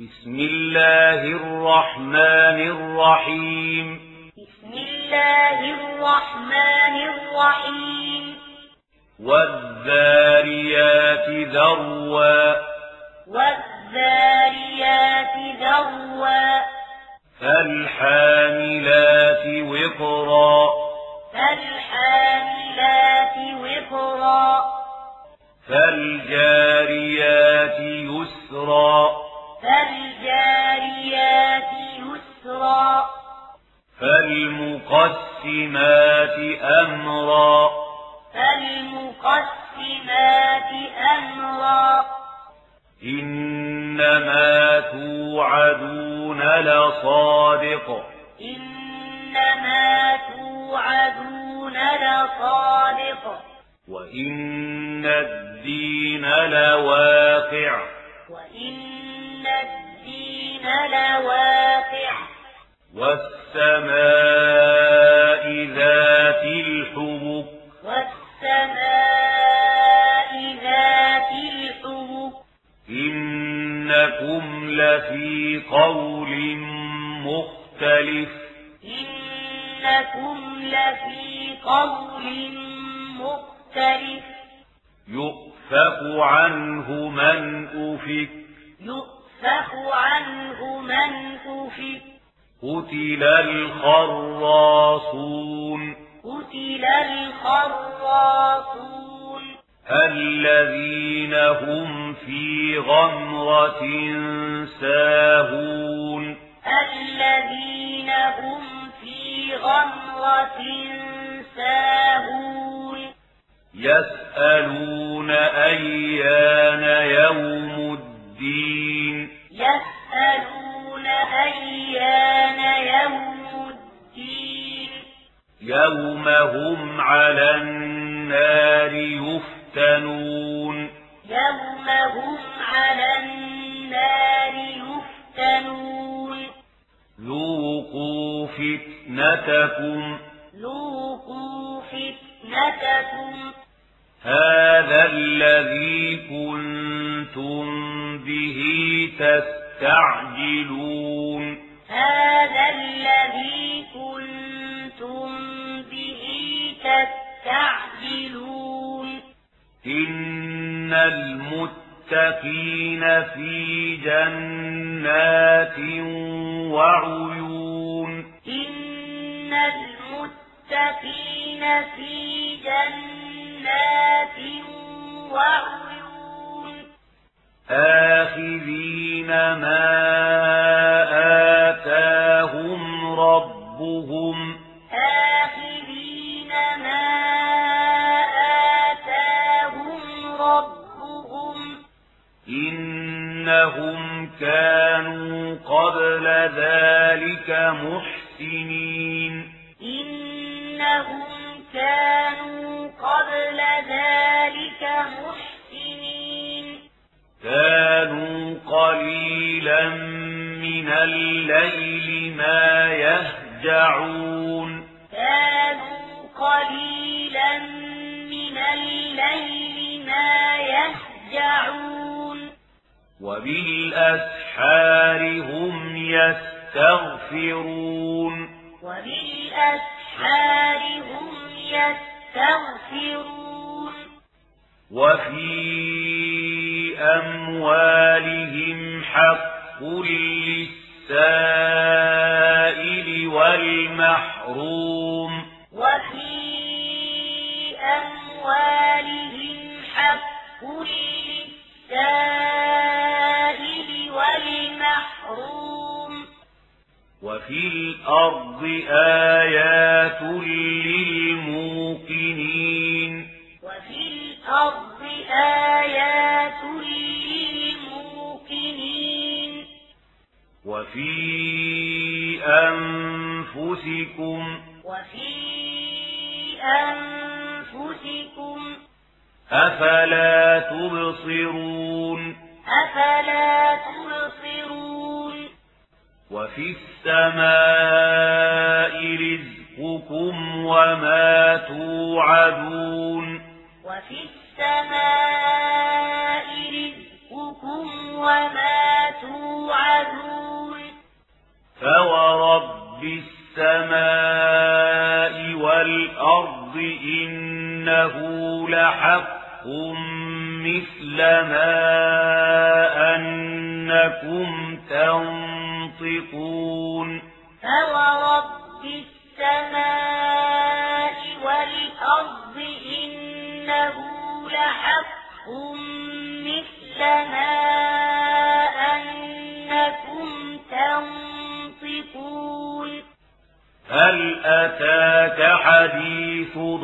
بسم الله الرحمن الرحيم. بسم الله الرحمن الرحيم. والذاريات ذروا. والذاريات ذروا. فالحاملات وقرا. فالحاملات وقرا. فالجاريات يسرا. فالجاريات يسرا. فالمقسمات أمرا. فالمقسمات أمرا. إنما توعدون لصادق. إنما توعدون لصادق. وإن الدين لواقع. وإن الدين لواقع. والسماء ذات الحبك. والسماء ذات الحبك. إنكم لفي قول مختلف. إنكم لفي قول مختلف. يؤفك عنه من أفك. يؤفك عنه من أفك قتل الخراصون قتل الخراصون الذين هم في غمرة ساهون الذين هم في غمرة ساهون يسألون أيان يوم الدين يسألون أيان يوم الدين. يوم هم على النار يفتنون. يوم هم على النار يفتنون. ذوقوا فتنتكم. ذوقوا فتنتكم. هذا الذي كنتم به تستعجلون. هذا الذي كنتم به تستعجلون. إن المتقين في جنات وعيون. إن المتقين في جنات وعيون آخذين ما آتاهم ربهم. آخذين ما آتاهم ربهم. إنهم كانوا قبل ذلك محسنين. إنهم كانوا كانوا قليلا من الليل ما يهجعون. كانوا قليلا من الليل ما يهجعون. وبالأسحار هم يستغفرون. وبالأسحار هم يستغفرون. وفي أموالهم حق للسائل والمحروم. وفي أموالهم حق للسائل والمحروم. وفي الأرض آيات للموقنين وفي أنفسكم وفي أنفسكم أفلا تبصرون أفلا تبصرون وفي السماء رزقكم وما توعدون رب السماء والأرض إنه لحق مثل ما أنكم تنطقون فورب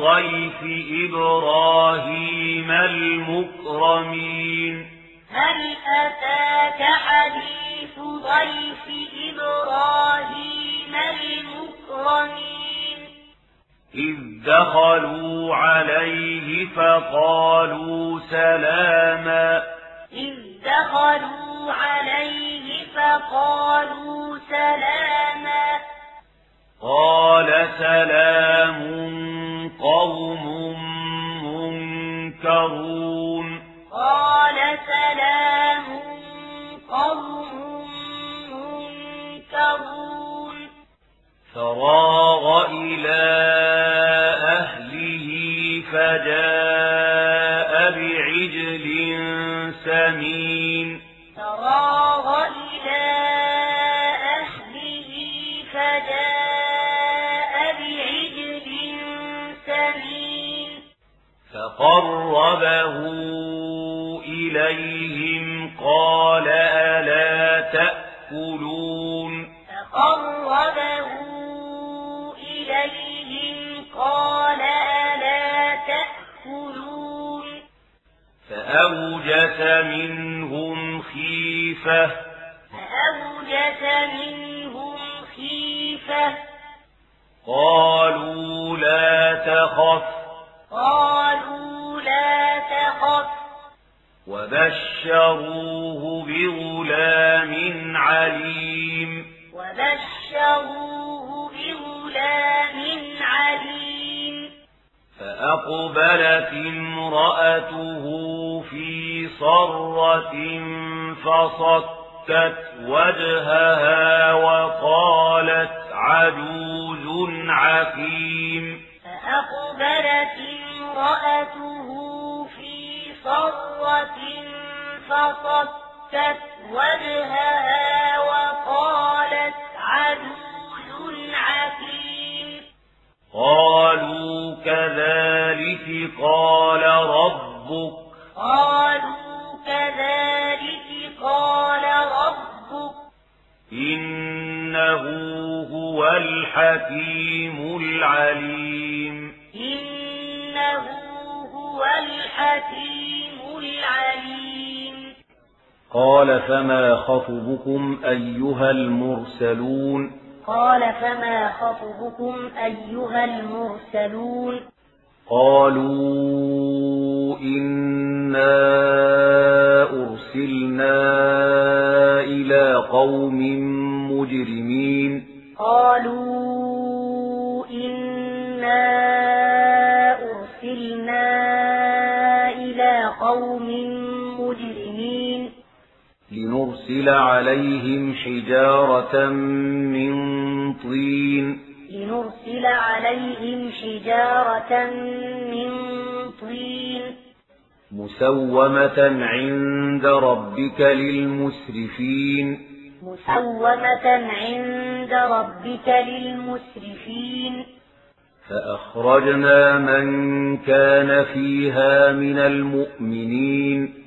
ضيف إبراهيم المكرمين. هل أتاك حديث ضيف إبراهيم المكرمين؟ إذ دخلوا عليه فقالوا سلاما. إذ دخلوا عليه فقالوا سلاما. قال سلام قوم منكرون قال سلام قوم منكرون فراغ إلى فقربه إليهم قال ألا تأكلون فقربه إليهم قال ألا تأكلون فأوجس منهم خيفة فأوجس منهم خيفة قالوا لا تخف وبشروه بغلام عليم. وبشروه بغلام عليم. فأقبلت امرأته في صرة فصكت وجهها وقالت عجوز عقيم. فأقبلت امرأته في صرة فصكت وجهها وقالت عجوز عقيم. قالوا كذلك قال ربك. قالوا كذلك قال ربك. إنه هو الحكيم العليم. إنه هو الحكيم قال فما خطبكم أيها المرسلون؟ قال فما خطبكم أيها المرسلون؟ قالوا إنا أرسلنا إلى قوم عليهم حجارة من طين. لنرسل عليهم حجارة من طين. مسومة عند ربك للمسرفين. مسومة عند ربك للمسرفين. فأخرجنا من كان فيها من المؤمنين.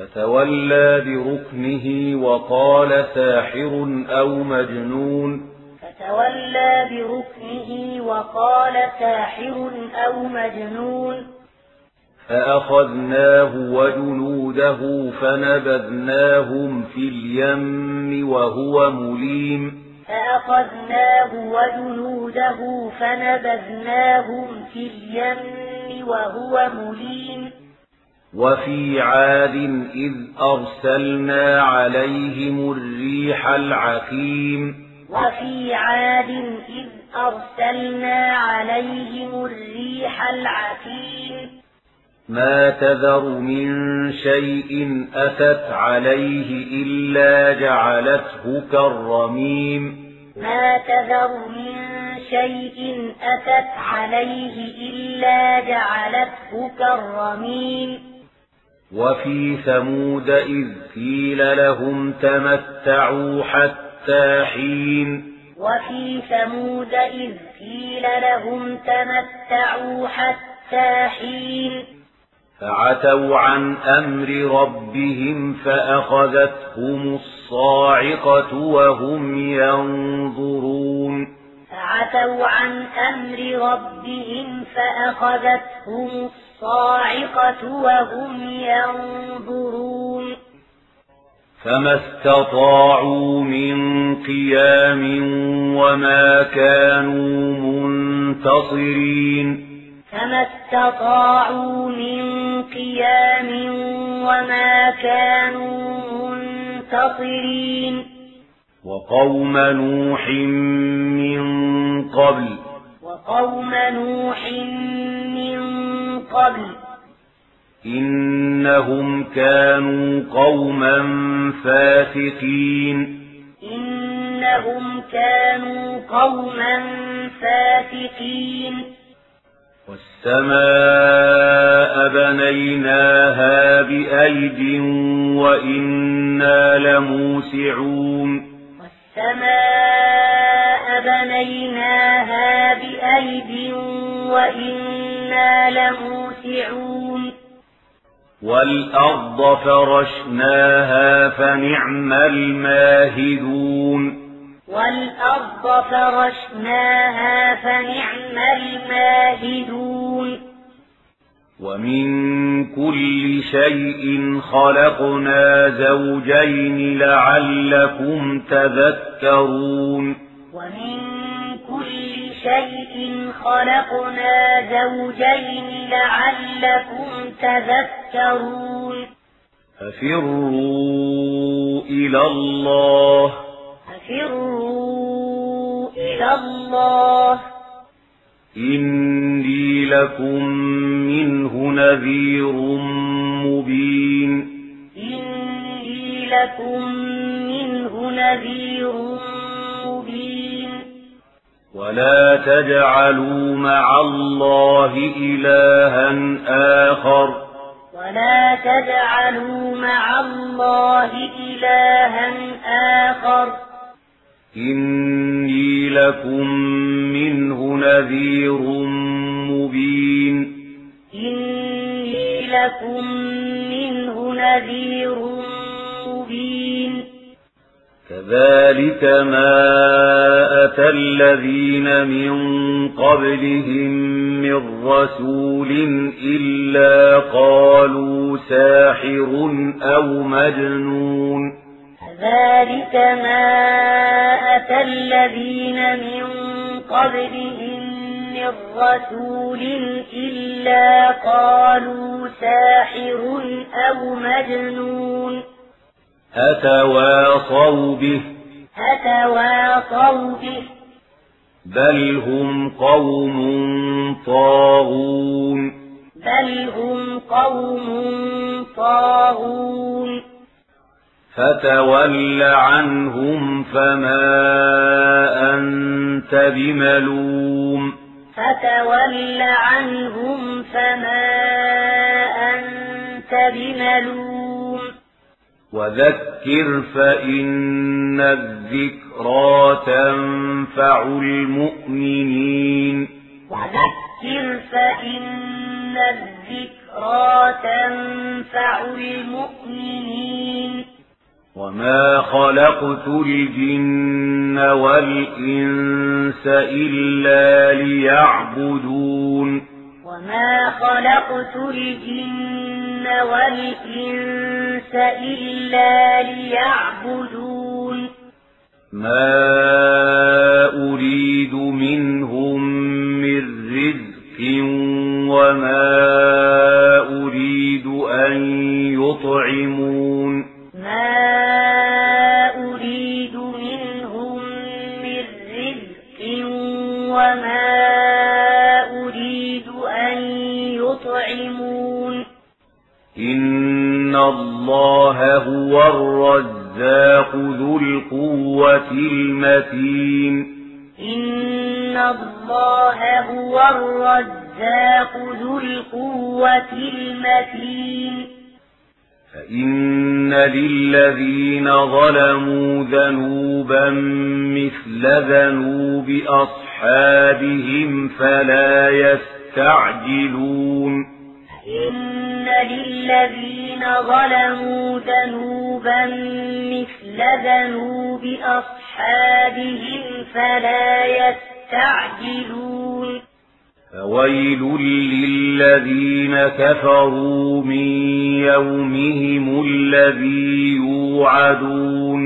فتولى بركنه وقال ساحر أو مجنون. فتولى بركنه وقال ساحر أو مجنون. فأخذناه وجنوده فنبذناهم في اليم وهو مليم. فأخذناه وجنوده فنبذناهم في اليم وهو مليم. وفي عاد إذ أرسلنا عليهم الريح العقيم. وفي عاد إذ أرسلنا عليهم الريح العقيم. ما تذر من شيء أتت عليه إلا جعلته كالرميم. ما تذر من شيء أتت عليه إلا جعلته كالرميم. وفي ثمود إذ قيل لهم تمتعوا حتى حين وفي ثمود إذ قيل لهم تمتعوا حتى حين فعتوا عن أمر ربهم فأخذتهم الصاعقة وهم ينظرون فعتوا عن أمر ربهم فأخذتهم الصاعقة وهم ينظرون. فما استطاعوا من قيام وما كانوا منتصرين. فما استطاعوا من قيام وما كانوا منتصرين. وقوم نوح من قبل. وقوم نوح من قبل. إنهم كانوا قوما فاسقين. إنهم كانوا قوما فاسقين. والسماء بنيناها بأيد وإنا لموسعون. والسماء بنيناها بأيد وإنا لموسعون. والأرض فرشناها فنعم الماهدون. والأرض فرشناها فنعم الماهدون. ومن كل شيء خلقنا زوجين لعلكم تذكرون. ومن كل شيء خلقنا زوجين لعلكم تذكرون ففروا إلى الله ففروا إلى الله إني لكم منه نذير مبين إني لكم منه نذير مبين ولا تجعلوا مع الله إلها آخر ولا تجعلوا مع الله إلها آخر إني لكم منه نذير مبين إني لكم منه نذير مبين كذلك ما أتى الذين من قبلهم من رسول إلا قالوا ساحر أو مجنون. كذلك ما أتى الذين من قبلهم من رسول إلا قالوا ساحر أو مجنون. أتواصوا به. أتواصوا به. بل هم قوم طاغون. بل هم قوم طاغون. فتول عنهم فما أنت بملوم. فتول عنهم فما أنت بملوم. وذكر فإن الذكرى تنفع المؤمنين. وذكر فإن الذكرى تنفع المؤمنين. وما خلقت الجن والإنس إلا ليعبدون. وما خلقت الجن والإنس إلا ليعبدون ما أريد منهم من رزق وما أريد أن يطعمون يطعمون إن الله هو الرزاق ذو القوة المتين. إن الله هو الرزاق ذو القوة المتين. فإن للذين ظلموا ذنوبا مثل ذنوب أصحابهم فلا يستعجلون إن للذين ظلموا ذنوبا مثل ذنوب أصحابهم فلا يستعجلون. فويل للذين كفروا من يومهم الذي يوعدون.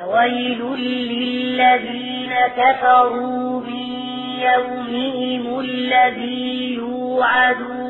فويل للذين كفروا من يومهم الذي يوعدون